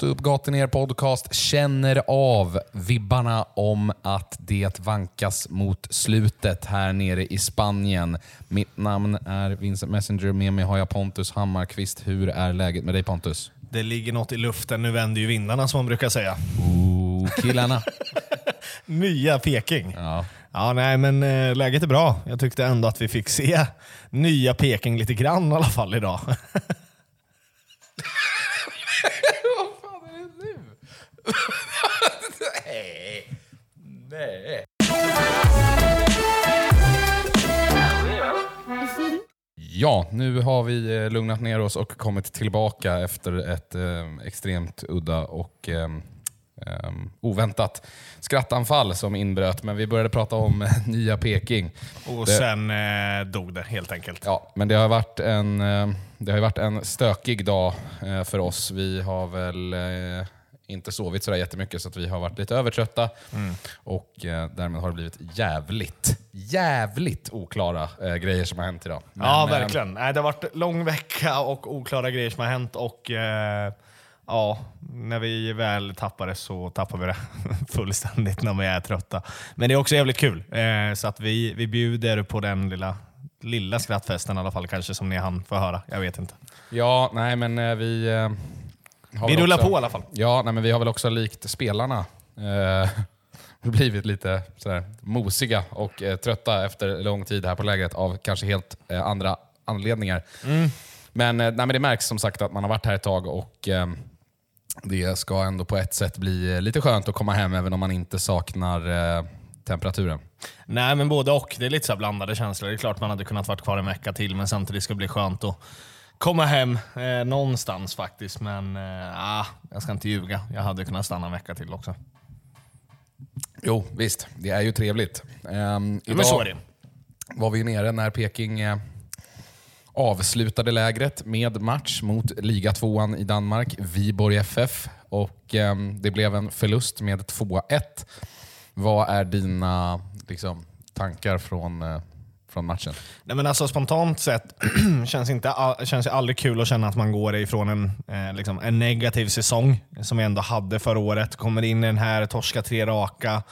Gata upp, gata ner podcast känner av vibbarna om att det vankas mot slutet här nere i Spanien. Mitt namn är Vincent Messenger, med mig har jag Pontus Hammarkvist. Hur är läget med dig Pontus? Det ligger något i luften, nu vänder ju vindarna som man brukar säga. Ooh, killarna. Nya Peking. ja. Ja, nej men eh, läget är bra. Jag tyckte ändå att vi fick se nya Peking lite grann i alla fall idag. Ja, nu har vi eh, lugnat ner oss och kommit tillbaka efter ett eh, extremt udda och eh, eh, oväntat skrattanfall som inbröt. Men vi började prata om eh, nya Peking. Och Det- sen eh, dog det helt enkelt. Ja, men det har varit en, eh, det har varit en stökig dag eh, för oss. Vi har väl eh, inte sovit sådär jättemycket så att vi har varit lite övertrötta. Och eh, därmed har det blivit jävligt, jävligt oklara eh, grejer som har hänt idag. Men, ja, eh, verkligen. Nej, det har varit lång vecka och oklara grejer som har hänt. Och eh, ja, när vi väl tappar det så tappar vi det fullständigt när vi är trötta. Men det är också jävligt kul. Eh, så att vi, vi bjuder på den lilla, lilla skrattfesten i alla fall, kanske som ni hann få höra. Jag vet inte. Ja, nej men eh, vi... Vi rullar också, på i alla fall. Ja, nej, men vi har väl också likt spelarna eh, blivit lite sådär mosiga och eh, trötta efter lång tid här på lägret av kanske helt eh, andra anledningar. Men, eh, nej, men det märks som sagt att man har varit här ett tag och eh, det ska ändå på ett sätt bli eh, lite skönt att komma hem även om man inte saknar temperaturen. Nej, men både och. Det är lite så blandade känslor. Det är klart man hade kunnat vara kvar en vecka till, men samtidigt ska det bli skönt att komma hem eh, någonstans faktiskt. Men eh, ah, jag ska inte ljuga. Jag hade kunnat stanna en vecka till också. Jo, visst. Det är ju trevligt. Um, Men så är det. var vi nere när Peking eh, avslutade lägret med match mot ligatvåan i Danmark, Viborg FF. Och eh, Det blev en förlust med 2-1. Vad är dina liksom, tankar från, eh, från matchen? Nej, men alltså, spontant sett känns, inte, känns det aldrig kul att känna att man går ifrån en, eh, liksom, en negativ säsong som vi ändå hade förra året. Kommer in i den här, torska tre raka.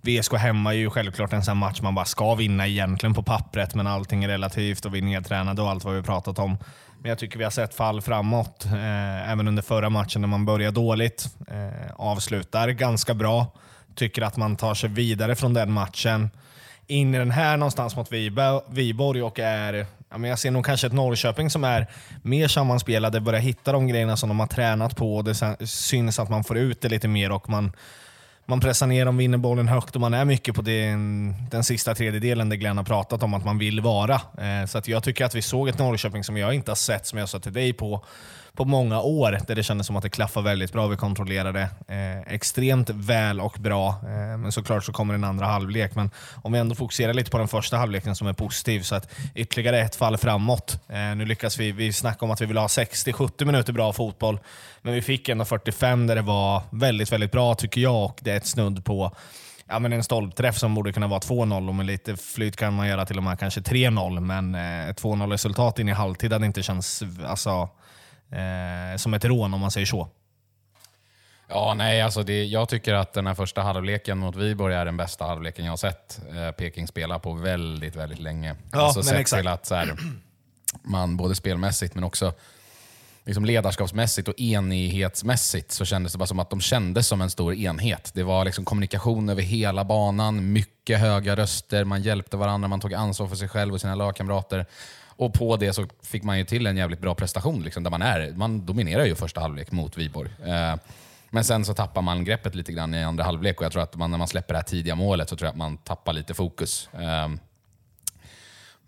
VSK hemma är ju självklart en sån här match man bara ska vinna egentligen på pappret, men allting är relativt och vi är nedtränade och allt vad vi pratat om. Men jag tycker vi har sett fall framåt, eh, även under förra matchen när man börjar dåligt, eh, avslutar ganska bra. Tycker att man tar sig vidare från den matchen in i den här någonstans mot Viborg och är Ja, men jag ser nog kanske ett Norrköping som är mer sammanspelade, börjar hitta de grejerna som de har tränat på. Och det syns att man får ut det lite mer och man, man pressar ner dem, vinner bollen högt och man är mycket på den, den sista tredjedelen där Glenn har pratat om att man vill vara. Eh, så att jag tycker att vi såg ett Norrköping som jag inte har sett, som jag sa till dig, på, på många år. Där det kändes som att det klaffade väldigt bra. Vi kontrollerade eh, extremt väl och bra. Eh, men såklart så kommer en andra halvlek. Men om vi ändå fokuserar lite på den första halvleken som är positiv, så att ytterligare ett fall framåt. Eh, nu lyckas vi, vi snacka om att vi vill ha 60-70 minuter bra fotboll, men vi fick ändå 45 där det var väldigt, väldigt bra tycker jag och det är ett snudd på ja, men en stolpträff som borde kunna vara 2-0 och med lite flyt kan man göra till och med kanske 3-0, men eh, 2-0 resultat in i halvtid hade inte känts alltså, som ett rån om man säger så. Ja, nej, alltså det, jag tycker att den här första halvleken mot Viborg är den bästa halvleken jag har sett eh, Peking spela på väldigt, väldigt länge. Ja, alltså sett exakt. till att så här, man både spelmässigt men också liksom ledarskapsmässigt och enighetsmässigt så kändes det bara som att de kändes som en stor enhet. Det var liksom kommunikation över hela banan, mycket höga röster, man hjälpte varandra, man tog ansvar för sig själv och sina lagkamrater. Och på det så fick man ju till en jävligt bra prestation liksom, där man är. Man dominerar ju första halvlek mot Viborg. Eh, men sen så tappar man greppet lite grann i andra halvlek och jag tror att man, när man släpper det här tidiga målet så tror jag att man tappar lite fokus. Eh,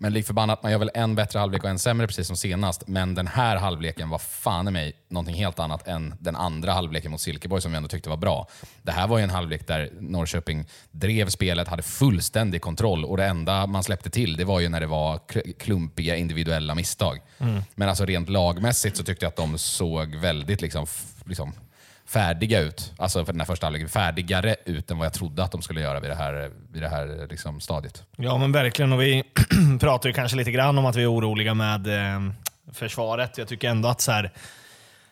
men lik förbannat, man gör väl en bättre halvlek och en sämre precis som senast. Men den här halvleken var fan i mig någonting helt annat än den andra halvleken mot Silkeborg som vi ändå tyckte var bra. Det här var ju en halvlek där Norrköping drev spelet, hade fullständig kontroll och det enda man släppte till det var ju när det var kl- klumpiga individuella misstag. Men alltså rent lagmässigt så tyckte jag att de såg väldigt liksom, liksom färdiga ut. Alltså för den här första halvleken, färdigare ut än vad jag trodde att de skulle göra vid det här, vid det här liksom stadiet. Ja men verkligen, och vi pratar ju kanske lite grann om att vi är oroliga med eh, försvaret. Jag tycker ändå att så här,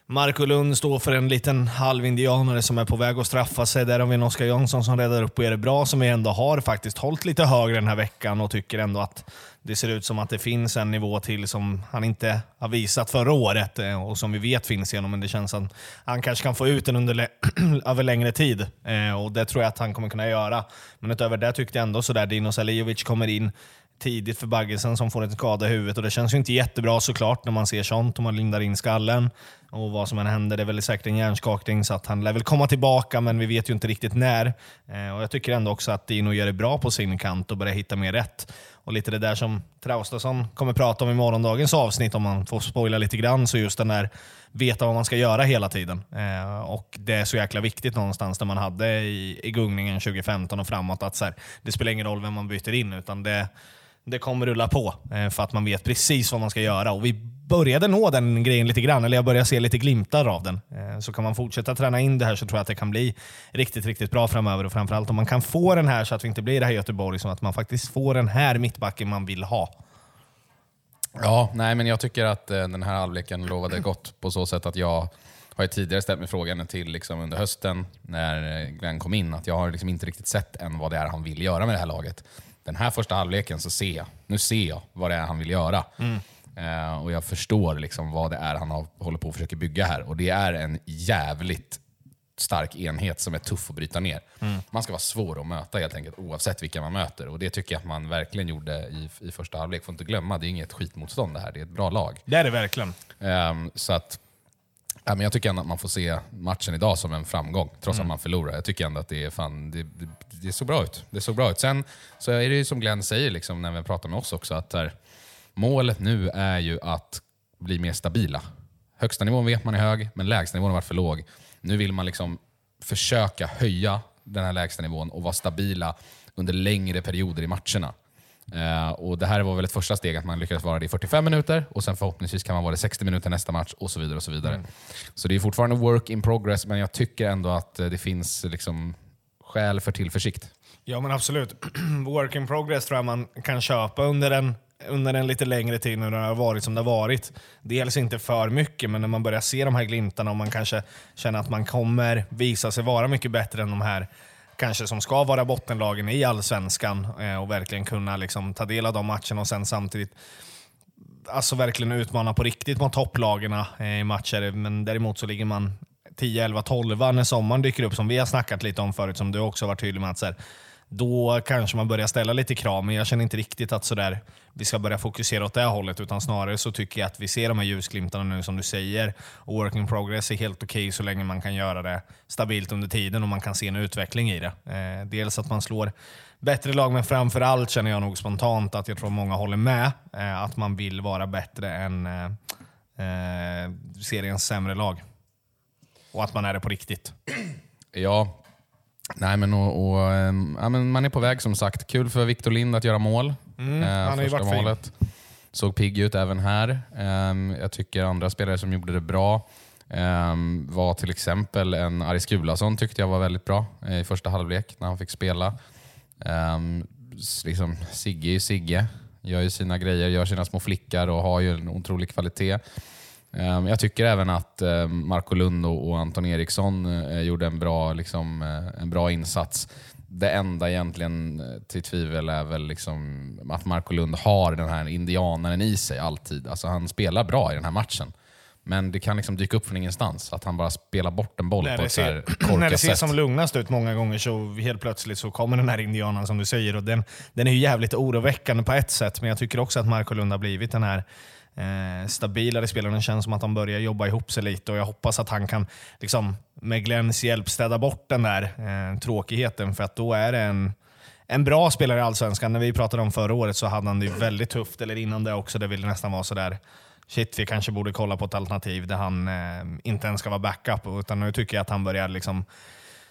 Marco Lund står för en liten halvindianare som är på väg att straffa sig. Där har vi en Oskar Jansson som räddar upp och gör det bra, som vi ändå har faktiskt hållit lite högre den här veckan och tycker ändå att det ser ut som att det finns en nivå till som han inte har visat förra året eh, och som vi vet finns igenom. Men det känns som att han kanske kan få ut den under över längre tid eh, och det tror jag att han kommer kunna göra. Men utöver det tyckte jag ändå sådär, Dino Salijovic kommer in tidigt för Baggesen som får en skada i huvudet och det känns ju inte jättebra såklart när man ser sånt och man lindar in skallen. Och vad som än händer, det är väl säkert en hjärnskakning så att han lär väl komma tillbaka men vi vet ju inte riktigt när. Eh, och Jag tycker ändå också att Dino gör det bra på sin kant och börjar hitta mer rätt. Och lite det där som Traustason kommer prata om i morgondagens avsnitt, om man får spoila lite grann, så just den där veta vad man ska göra hela tiden. Eh, och Det är så jäkla viktigt någonstans det man hade i, i gungningen 2015 och framåt att så här, det spelar ingen roll vem man byter in, utan det, det kommer rulla på eh, för att man vet precis vad man ska göra. Och Vi började nå den grejen lite grann, eller jag börjar se lite glimtar av den. Eh, så kan man fortsätta träna in det här så tror jag att det kan bli riktigt, riktigt bra framöver. Och framförallt om man kan få den här så att vi inte blir det här Göteborg, så att man faktiskt får den här mittbacken man vill ha. Ja, nej men jag tycker att eh, den här halvleken lovade gott på så sätt att jag har ju tidigare ställt mig frågan till liksom under hösten när eh, Glenn kom in, att jag har liksom inte riktigt sett än vad det är han vill göra med det här laget den här första halvleken så ser jag, nu ser jag vad det är han vill göra. Mm. Uh, och jag förstår liksom vad det är han har, håller på att försöka bygga här. Och det är en jävligt stark enhet som är tuff att bryta ner. Mm. Man ska vara svår att möta helt enkelt, oavsett vilka man möter. Och Det tycker jag att man verkligen gjorde i, i första halvlek. Får inte glömma, det är inget skitmotstånd det här. Det är ett bra lag. Det är det verkligen. Um, så att Ja, men jag tycker ändå att man får se matchen idag som en framgång, trots mm. att man förlorar. Jag tycker ändå att det, är fan, det, det, det såg bra ut. Det såg bra ut. Sen så är det ju som Glenn säger liksom, när vi pratar med oss också, att här, målet nu är ju att bli mer stabila. Högsta nivån vet man är hög, men lägsta nivån har varit för låg. Nu vill man liksom försöka höja den här lägsta nivån och vara stabila under längre perioder i matcherna. Uh, och Det här var väl ett första steg, att man lyckades vara det i 45 minuter och sen förhoppningsvis kan man vara det 60 minuter nästa match och så vidare. och Så vidare. Mm. Så det är fortfarande work in progress, men jag tycker ändå att eh, det finns liksom skäl för tillförsikt. Ja men absolut. work in progress tror jag man kan köpa under en, under en lite längre tid när det har varit som det har varit. Dels inte för mycket, men när man börjar se de här glimtarna och man kanske känner att man kommer visa sig vara mycket bättre än de här kanske som ska vara bottenlagen i allsvenskan eh, och verkligen kunna liksom, ta del av de matcherna och sen samtidigt alltså verkligen utmana på riktigt mot topplagen eh, i matcher. Men däremot så ligger man 10, 11, 12 när sommaren dyker upp, som vi har snackat lite om förut, som du också varit tydlig med. Att så här, då kanske man börjar ställa lite krav, men jag känner inte riktigt att sådär, vi ska börja fokusera åt det hållet, utan snarare så tycker jag att vi ser de här ljusglimtarna nu som du säger. Och working progress är helt okej okay så länge man kan göra det stabilt under tiden och man kan se en utveckling i det. Eh, dels att man slår bättre lag, men framför allt känner jag nog spontant att jag tror många håller med, eh, att man vill vara bättre än eh, eh seriens sämre lag. Och att man är det på riktigt. Ja, Nej, men, och, och, ehm, ja, men man är på väg som sagt. Kul för Victor Lind att göra mål. Mm, eh, han har ju varit målet. Fin. Såg pigg ut även här. Um, jag tycker andra spelare som gjorde det bra um, var till exempel en Aris Gulason tyckte jag var väldigt bra i första halvlek när han fick spela. Um, liksom, Sigge är ju Sigge. Gör ju sina grejer, gör sina små flickar och har ju en otrolig kvalitet. Ehm, jag tycker även att ehm, Marco Lund och Anton Eriksson eh, gjorde en bra, liksom, eh, en bra insats. Det enda egentligen eh, till tvivel är väl liksom att Marco Lund har den här indianaren i sig alltid. Alltså han spelar bra i den här matchen. Men det kan liksom dyka upp från ingenstans, att han bara spelar bort en boll när på ett ser, När det ser som lugnast ut många gånger så helt plötsligt så kommer den här indianen som du säger. Och den, den är ju jävligt oroväckande på ett sätt, men jag tycker också att Marco Lund har blivit den här eh, stabilare spelare. Det känns som att han börjar jobba ihop sig lite och jag hoppas att han kan liksom, med Glens hjälp städa bort den där eh, tråkigheten. För att då är det en, en bra spelare i Allsvenskan. När vi pratade om förra året så hade han det väldigt tufft, eller innan det också. Det ville nästan vara sådär shit, vi kanske borde kolla på ett alternativ där han eh, inte ens ska vara backup. Utan nu tycker jag att han börjar liksom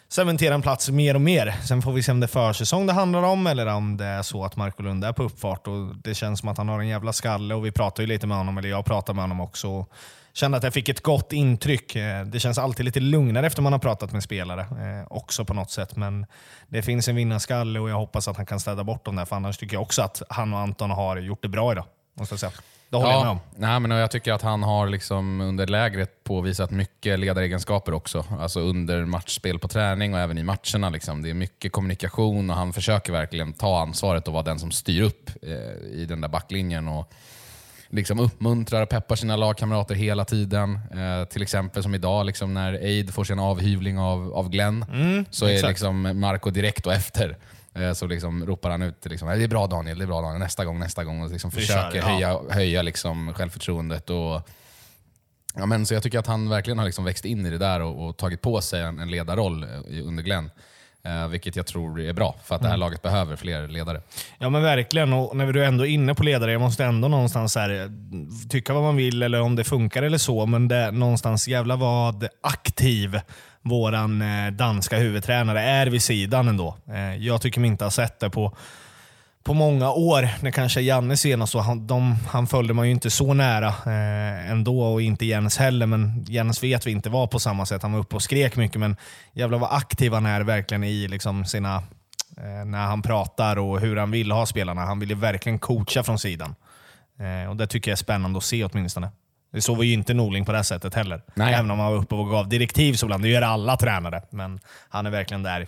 cementera en plats mer och mer. Sen får vi se om det är försäsong det handlar om eller om det är så att Marco Lund är på uppfart. Och det känns som att han har en jävla skalle och vi pratar ju lite med honom, eller jag pratar med honom också. Kände att jag fick ett gott intryck. Eh, det känns alltid lite lugnare efter man har pratat med spelare eh, också på något sätt. Men det finns en vinnarskalle och jag hoppas att han kan städa bort dem där. För annars tycker jag också att han och Anton har gjort det bra idag. Måste jag säga. Det håller jag med om. nej, men jag tycker att han har liksom under lägret påvisat mycket ledaregenskaper också. Alltså under matchspel på träning och även i matcherna. Liksom. Det är mycket kommunikation och han försöker verkligen ta ansvaret och vara den som styr upp eh, i den där backlinjen. Och liksom uppmuntrar och peppar sina lagkamrater hela tiden. Eh, till exempel som idag liksom när Aid får sin avhyvling av, av Glenn, så är exakt. liksom Marco direkt och efter. Eh, Så liksom ropar han ut liksom, det är bra Daniel, det är bra Daniel, nästa gång, nästa gång. Och liksom försöker kör, ja. höja, höja liksom självförtroendet. Och, ja, men, så jag tycker att han verkligen har liksom växt in i det där och, och tagit på sig en, en ledarroll eh, under Glenn. Eh, vilket jag tror är bra, för att Mm. det här laget behöver fler ledare. Ja men verkligen. Och när du är ändå inne på ledare, jag måste ändå någonstans här, eh, tycka vad man vill eller om det funkar eller så, men det, någonstans jävla vad aktiv våran eh, danska huvudtränare är vid sidan ändå. Eh, jag tycker mig inte ha sett det på, på många år. När kanske Janne senast, så han, de, han följde man ju inte så nära eh, ändå och inte Jens heller. Men Jens vet vi inte var på samma sätt. Han var uppe och skrek mycket, men jävlar vad aktiv han är verkligen i liksom sina eh, när han pratar och hur han vill ha spelarna. Han vill ju verkligen coacha från sidan. Eh, och Det tycker jag är spännande att se åtminstone. Det såg vi ju inte Norling på det sättet heller. Nej. Även om han var uppe och gav direktiv så ibland. Det gör alla tränare. Men han är verkligen där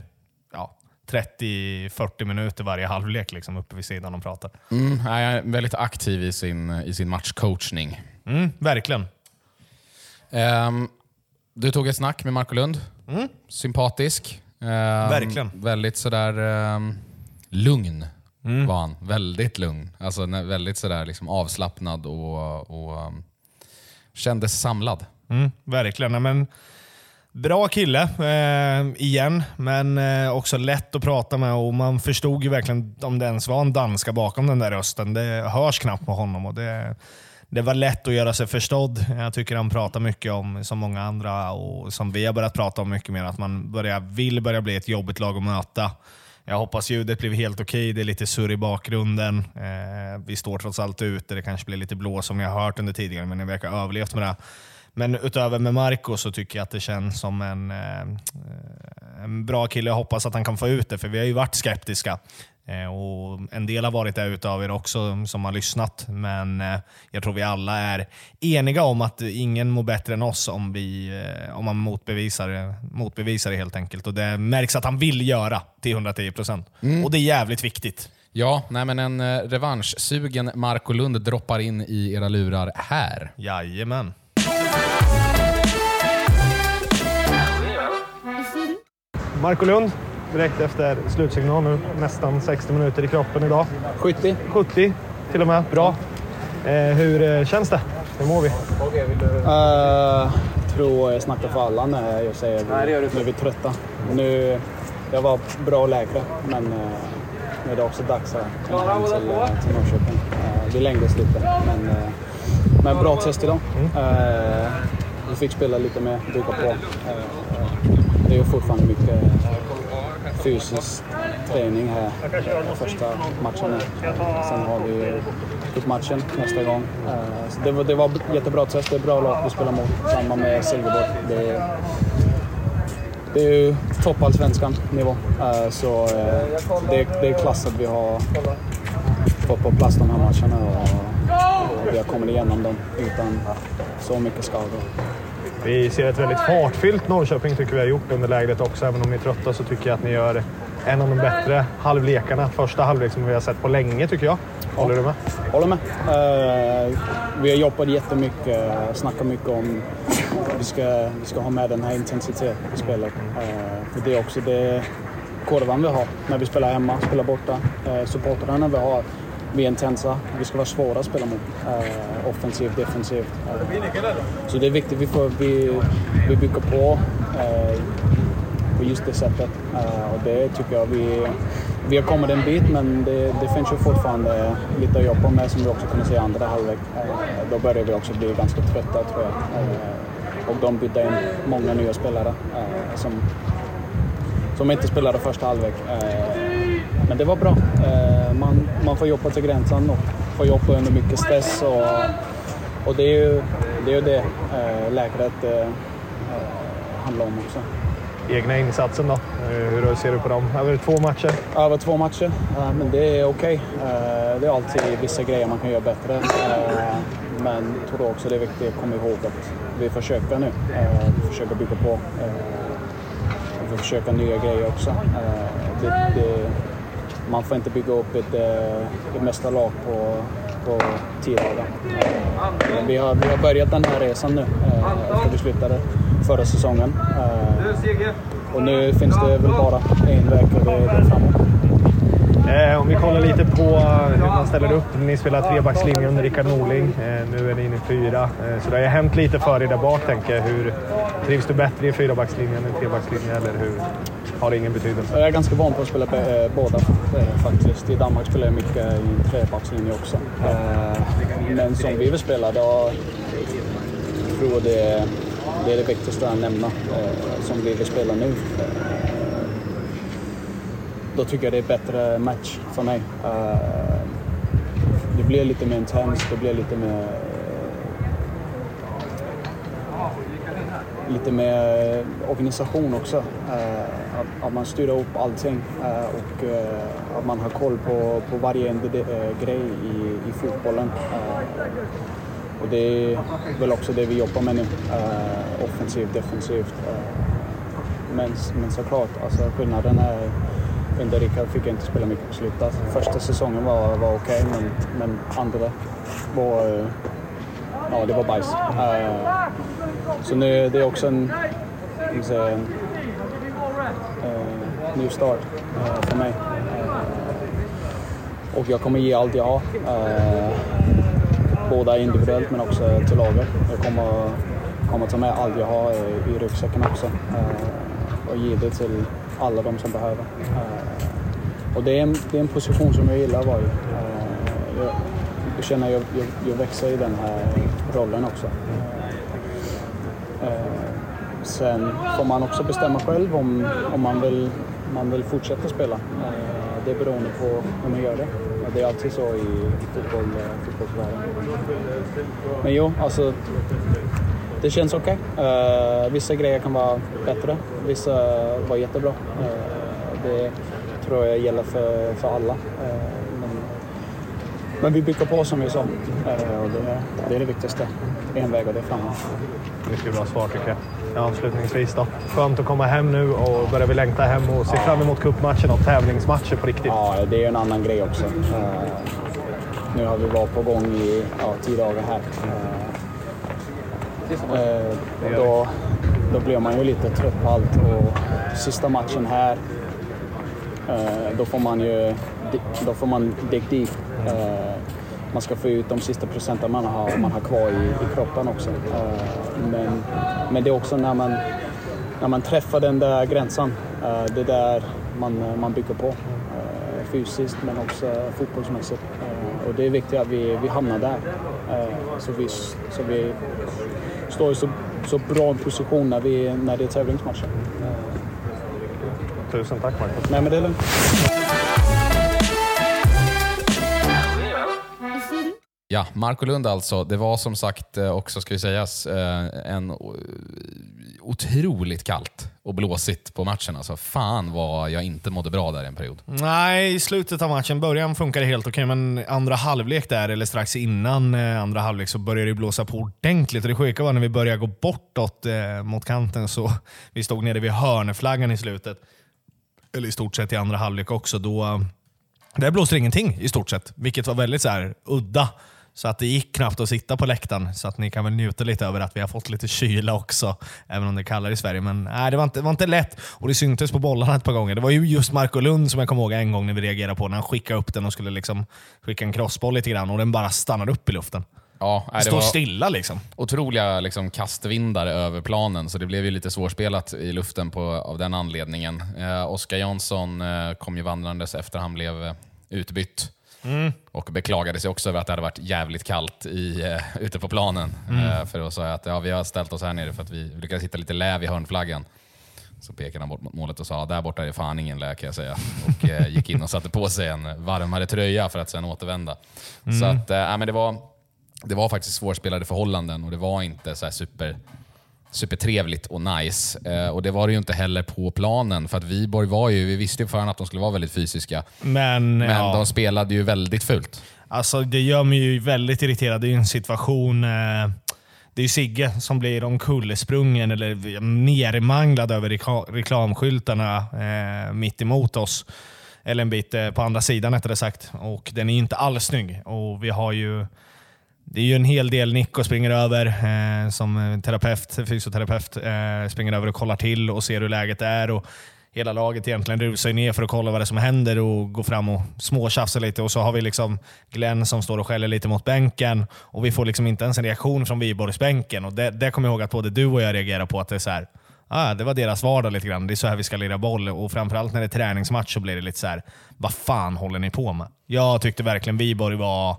ja, 30-40 minuter varje halvlek liksom, uppe vid sidan och pratar. Mm, jag är väldigt aktiv i sin, i sin matchcoachning. Mm, verkligen. Ehm, du tog ett snack med Marco Lund. Sympatisk. Ehm, Verkligen. Väldigt sådär um, lugn var han. Väldigt lugn. Alltså väldigt sådär liksom avslappnad och, och um, kändes samlad. Mm, verkligen. Men, bra kille eh, igen, men eh, också lätt att prata med och man förstod ju verkligen om det ens var en danska bakom den där rösten. Det hörs knappt på honom och det, det var lätt att göra sig förstådd. Jag tycker han pratar mycket om, som många andra och som vi har börjat prata om mycket mer, att man börjar, vill börja bli ett jobbigt lag att möta. Jag hoppas ljudet blev helt okej. Det är lite surr i bakgrunden. Eh, vi står trots allt ute. Det kanske blir lite blå som jag har hört under tidigare, men ni verkar ha överlevt med det. Men utöver med Marco så tycker jag att det känns som en, eh, en bra kille. Jag hoppas att han kan få ut det, för vi har ju varit skeptiska. Eh, och En del har varit det utav er också som har lyssnat, men eh, jag tror vi alla är eniga om att ingen mår bättre än oss om, vi, eh, om man motbevisar, motbevisar det helt enkelt. Och Det märks att han vill göra till 110 procent. Och det är jävligt viktigt. Ja, nej men en revanschsugen Marco Lund droppar in i era lurar här. Jajamän. Marco Lund, direkt efter slutsignal nu. Nästan 60 minuter i kroppen idag. 70. 70 till och med. Bra. Eh, hur eh, känns det? Hur mår vi? Uh, jag tror jag snackar för alla när jag säger att nu är vi trötta. Nu, jag var bra läkare, men uh, nu är det också dags att komma hem till, uh, till Norrköping. Uh, vi längdes lite, men, uh, men bra test idag. Uh, vi fick spela lite mer, duka på. Uh, det är ju fortfarande mycket fysisk träning här första matchen. Sen har vi cupmatchen nästa gång. Så det, var, det var jättebra test. Det är bra lag vi spelar mot. Samma med Silverborg. Det, är- det är ju toppallsvenskan nivå. Eh, så eh, det, det är klass att vi har fått på plats de här matcherna och, och vi har kommit igenom dem utan så mycket skador. Vi ser ett väldigt fartfyllt Norrköping tycker vi har gjort under lägret också. Även om ni är trötta så tycker jag att ni gör en av de bättre halvlekarna. Första halvlek som vi har sett på länge tycker jag. Håller du med? Håller med. Uh, vi har jobbat jättemycket, snackat mycket om att vi ska, vi ska ha med den här intensiteten i spelet. Uh, det är också det kurvan vi har när vi spelar hemma, spelar borta. Uh, supportrarna vi har, vi är intensa. Vi ska vara svåra att spela mot. Eh, offensivt, defensivt. Eh, så det är viktigt. Vi, får, vi, vi bygger på eh, på just det sättet. Eh, och det tycker jag vi, vi har kommit en bit men det, det finns ju fortfarande lite att jobba med som vi också kunde se i andra halvlek. Eh, då börjar vi också bli ganska trötta tror jag. Eh, och de bytte in många nya spelare eh, som, som inte spelade första halvlek. Eh, men det var bra. Eh, man, man får jobba till gränsen och får jobba under mycket stress. Och, och det är ju det, är ju det eh, läkret eh, handlar om också. egna insatsen då? Hur ser du på dem? Över två matcher? Över två matcher? Men det är okej. Det är alltid vissa grejer man kan göra bättre. Men jag tror också det är viktigt att komma ihåg att vi försöker nu. Vi försöker bygga på. Vi försöker nya grejer också. Det, det, man får inte bygga upp ett, eh, ett mästarlag på, på tio dagar. Vi har, vi har börjat den här resan nu eh, efter vi slutade förra säsongen. Eh, och nu finns det väl bara en väg framåt. Eh, om vi kollar lite på hur man ställer upp. Ni spelar trebackslinje under Rickard Norling. Eh, nu är ni inne i fyra. Eh, så det har ju hänt lite för er där bak, tänker jag. Hur, trivs du bättre i fyrabackslinjen än i trebackslinjen, eller hur? Har ingen betydelse? Jag är ganska van på att spela eh, båda eh, faktiskt. I Danmark spelar jag mycket i en trebackslinje också. Eh, men som vi vill spela, då tror jag det, det är det viktigaste att nämna. Som vi vill spela nu då tycker jag det är bättre match för mig. Det blir lite mer intensivt, det blir lite mer... lite mer eh, organisation också. Eh, att, att, man styr upp allting eh, och att man har koll på, på varje grej i, i fotbollen. och det är väl också det vi jobbar med nu. offensivt, defensivt. men, men såklart, alltså skillnaden är under Rickard fick jag inte spela mycket på slutet. Alltså, första säsongen var, var okej, okay, men, men andra var... Ja, det var bajs. Så nu det är också en... Säga, en ny start eh, för mig. och jag kommer ge allt jag har. Eh, både individuellt men också till laget. Jag kommer, kommer ta med allt jag har i, i ryggsäcken också. Eh, och ge det till alla de som behöver. Och det är, en, det är en position som jag gillar att vara i. Jag, jag känner att jag, jag, jag, växer i den här rollen också. Sen får man också bestämma själv om, om man, vill, man vill fortsätta spela. Eh, det är beroende på hur man gör det. Det är alltid så i fotboll, eh, fotbollsvärlden. Men jo, alltså det känns okej. Okay. Uh, vissa grejer kan vara bättre, vissa var jättebra. Uh, det tror jag gäller för, för alla. Uh, men, vi bygger på som vi sa. och det, det, är det viktigaste. En väg och det är framåt. Mycket bra svar tycker jag. Ja, avslutningsvis då. Skönt att komma hem nu och börjar vi längta hem och se ja. fram emot cupmatchen och tävlingsmatcher på riktigt. Ja, det är en annan grej också. nu har vi varit på gång i ja, tio dagar här. Eh, då, då blir man ju lite trött på allt och sista matchen här, eh, då får man ju då får man dig dit. Eh, man ska få ut de sista procenten man har, man har kvar i, i kroppen också. Eh, men, men det är också när man, när man träffar den där gränsen, eh, det är där man, man bygger på. Fysiskt men också fotbollsmässigt. och det är viktigt att vi, vi hamnar där. så, vi, så vi står i så, så bra position när, vi, när det är tävlingsmatcher. Tusen tack Marcus. Nej men det är lugnt. Ja, Marco Lund alltså. Det var som sagt eh, också, ska vi sägas, eh, en otroligt kallt och blåsigt på matchen. Alltså, fan vad jag inte mådde bra där en period. Nej, i slutet av matchen, början funkade helt okej, men andra halvlek där, eller strax innan eh, andra halvlek, så började det blåsa på ordentligt. Och det sjuka var när vi började gå bortåt eh, mot kanten, så vi stod nere vid hörneflaggan i slutet. Eller i stort sett i andra halvlek också. Då, där blåste ingenting i stort sett, vilket var väldigt så här, udda. Så att det gick knappt att sitta på läktaren. Så att ni kan väl njuta lite över att vi har fått lite kyla också. Även om det är kallare i Sverige. Men nej, det, var inte, det var inte lätt. Och det syntes på bollarna ett par gånger. Det var ju just Marco Lund som jag kommer ihåg en gång när vi reagerade på. När han skickade upp den och skulle liksom skicka en crossboll lite grann. Och den bara stannade upp i luften. Ja, nej, det Står stilla liksom. Otroliga liksom, kastvindar över planen, så det blev ju lite svårspelat i luften på, av den anledningen. Eh, Oskar Jansson eh, kom ju vandrandes efter han blev eh, utbytt. Mm. Och beklagade sig också över att det hade varit jävligt kallt i, uh, ute på planen. Mm. Uh, för då sa jag att ja, vi har ställt oss här nere för att vi lyckades hitta lite läv i hörnflaggan. Så pekade han bort mot målet och sa där borta är det fan ingen lä kan jag säga. Och uh, gick in och satte på sig en varmare tröja för att sen återvända. Mm. Så att, äh, men det, var, det var faktiskt svårspelade förhållanden och det var inte så super supertrevligt och nice. Eh, och Det var det ju inte heller på planen, för att Viborg var ju, vi visste ju förhand att de skulle vara väldigt fysiska. Men, Men ja. de spelade ju väldigt fult. Alltså det gör mig ju väldigt irriterad. Det är ju en situation... Eh, det är ju Sigge som blir omkullesprungen eller nermanglad över reklamskyltarna eh, mitt emot oss. Eller en bit eh, på andra sidan rättare sagt. Och den är ju inte alls snygg. Och vi har ju... Det är ju en hel del Nico springer över eh, som terapeut, fysioterapeut. Eh, springer över och kollar till och ser hur läget är. Och hela laget egentligen rusar ner för att kolla vad det är som händer och går fram och småtjafsar lite. Och så har vi liksom Glenn som står och skäller lite mot bänken och vi får liksom inte ens en reaktion från Viborgsbänken. Och det, det kommer jag ihåg att både du och jag reagerar på. att det är så här, ah, det var deras vardag lite grann. Det är så här vi ska lira boll och framförallt när det är träningsmatch så blir det lite så här, vad fan håller ni på med? Jag tyckte verkligen Viborg var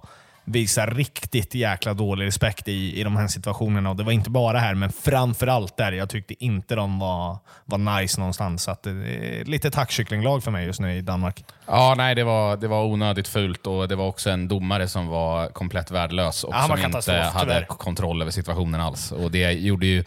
visar riktigt jäkla dålig respekt i, i de här situationerna. Och Det var inte bara här, men framförallt där. Jag tyckte inte de var, var nice någonstans. Så att är lite tackkycklinglag för mig just nu i Danmark. Ja, nej, det var, det var onödigt fult och det var också en domare som var komplett värdelös och Ja, som inte hade kontroll över situationen alls. Och Det gjorde ju,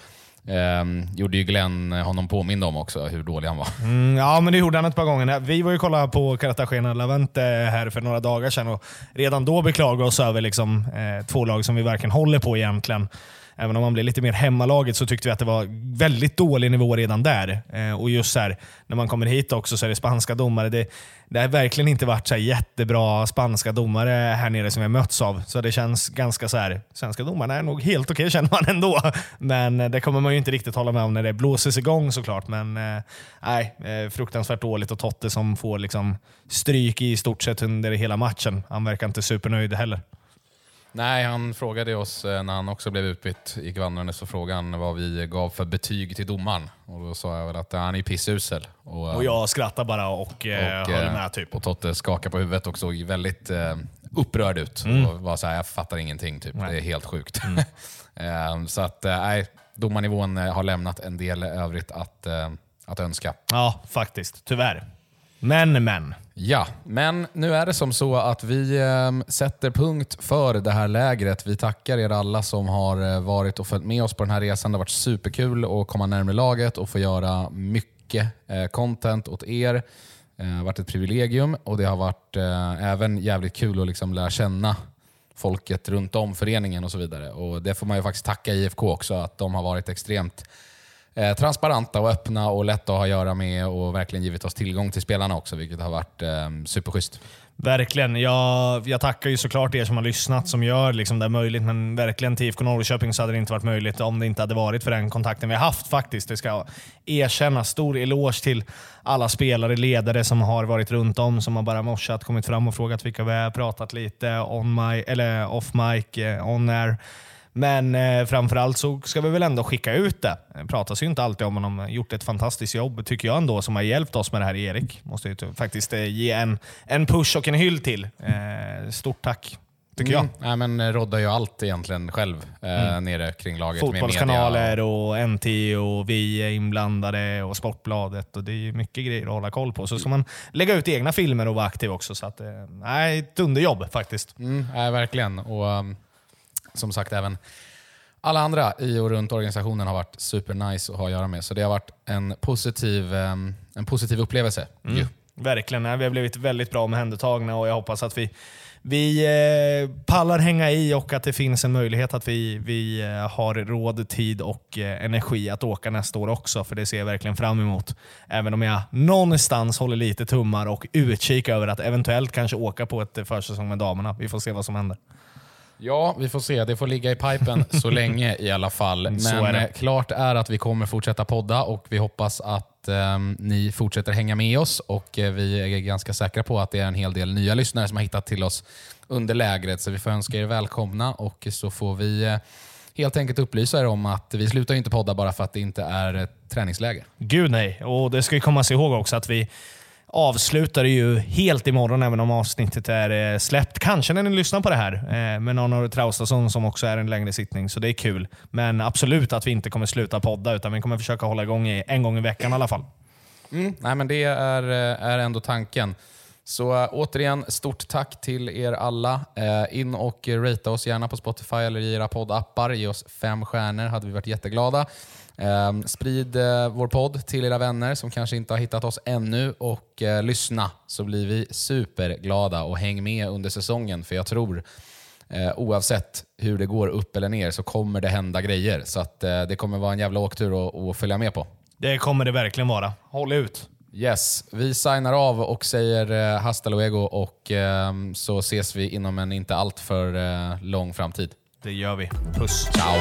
ehm, gjorde ju Glenn eh, honom påmind om också, hur dålig han var. Mm, ja, men det gjorde han ett par gånger. Vi var ju kolla på Cartagena Lavente eh, här för några dagar sedan och redan då beklagade oss över liksom, eh, två lag som vi verkligen håller på egentligen. Även om man blir lite mer hemmalaget så tyckte vi att det var väldigt dålig nivå redan där. Eh, och just så här, när man kommer hit också så är det spanska domare. Det, det har verkligen inte varit så här jättebra spanska domare här nere som vi har mötts av. Så det känns ganska så här. Svenska domarna är nog helt okej känner man ändå. Men eh, det kommer man ju inte riktigt hålla med om när det blåses igång såklart. Men eh, nej, eh, fruktansvärt dåligt och Totte som får liksom stryk i stort sett under hela matchen. Han verkar inte supernöjd heller. Nej, han frågade oss eh, när han också blev utbytt, gick vandrande, så frågade han vad vi gav för betyg till domaren. Och då sa jag väl att eh, han är pissusel. Och, Och jag skrattar bara och, eh, och, eh, med typ. Och Totte skakade på huvudet och såg väldigt eh, upprörd ut. Och var så här, jag fattar ingenting, typ. Nej. det är helt sjukt. eh, så att, eh, nej, domarnivån eh, har lämnat en del övrigt att, eh, att önska. Ja, faktiskt. Tyvärr. Men, men. Ja, men nu är det som så att vi eh, sätter punkt för det här lägret. Vi tackar er alla som har eh, varit och följt med oss på den här resan. Det har varit superkul att komma närmare laget och få göra mycket eh, content åt er. Eh, Det har varit ett privilegium och det har varit eh, även jävligt kul att liksom lära känna folket runt om föreningen och så vidare. Och Det får man ju faktiskt tacka IFK också, att de har varit extremt eh, transparenta och öppna och lätta att ha att göra med och verkligen givit oss tillgång till spelarna också, vilket har varit eh, superschysst. Verkligen. Jag, jag tackar ju såklart er som har lyssnat som gör liksom det möjligt, men verkligen till IFK Norrköping så hade det inte varit möjligt om det inte hade varit för den kontakten vi har haft faktiskt. Det ska jag erkänna. Stor eloge till alla spelare, ledare som har varit runt om, som har bara morsat, kommit fram och frågat vilka vi är, pratat lite on my, eller off mic, eh, on air. Men eh, framförallt så ska vi väl ändå skicka ut det. Det pratas ju inte alltid om honom. Gjort ett fantastiskt jobb, tycker jag ändå, som har hjälpt oss med det här, Erik. Måste ju faktiskt eh, ge en, en push och en hyll till. Eh, stort tack, tycker Mm. Nej, men eh, roddar ju allt egentligen själv eh, Mm. nere kring laget. jag. Fotbollskanaler och NT och vi är inblandade och Sportbladet. Och det är ju mycket grejer att hålla koll på. Så ska man lägga ut egna filmer och vara aktiv också. Så att, eh, nej, ett dunderjobb faktiskt. Mm, nej, verkligen. Och um, som sagt, även alla andra i och runt organisationen har varit supernice att ha att göra med. Så det har varit en positiv, um, en positiv upplevelse. Mm. ju. Verkligen. Vi har blivit väldigt bra omhändertagna och jag hoppas att vi, vi eh, pallar hänga i och att det finns en möjlighet att vi, vi eh, har råd, tid och eh, energi att åka nästa år också. För det ser jag verkligen fram emot. Även om jag någonstans håller lite tummar och utkik över att eventuellt kanske åka på ett försäsong med damerna. Vi får se vad som händer. Ja, vi får se. Det får ligga i pipen så länge i alla fall. Men är eh, klart är att vi kommer fortsätta podda och vi hoppas att ehm, ni fortsätter hänga med oss. Och eh, Vi är ganska säkra på att det är en hel del nya lyssnare som har hittat till oss under lägret. Så vi får önska er välkomna och så får vi eh, helt enkelt upplysa er om att vi slutar inte podda bara för att det inte är ett träningsläger. Gud nej. Och det ska ju komma sig ihåg också att vi avslutar ju helt imorgon, även om avsnittet är eh, släppt. Kanske när ni lyssnar på det här, eh, med Arnor Traustason som också är en längre sittning, så det är kul. Men absolut att vi inte kommer sluta podda, utan vi kommer försöka hålla igång en gång i veckan i alla fall. Mm. Nej, men det är, eh, är ändå tanken. Så äh, återigen, stort tack till er alla. Eh, in och ratea oss gärna på Spotify eller i era poddappar. Ge oss fem stjärnor, hade vi varit jätteglada. Ehm, sprid eh, vår podd till era vänner som kanske inte har hittat oss ännu och lyssna så blir vi superglada och häng med under säsongen för jag tror oavsett hur det går upp eller ner så kommer det hända grejer. Så att, eh, det kommer vara en jävla åktur att, att följa med på. Det kommer det verkligen vara. Håll ut! Yes, vi signar av och säger eh, hasta luego och eh, så ses vi inom en inte alltför eh, lång framtid. Det gör vi. Puss! Ciao!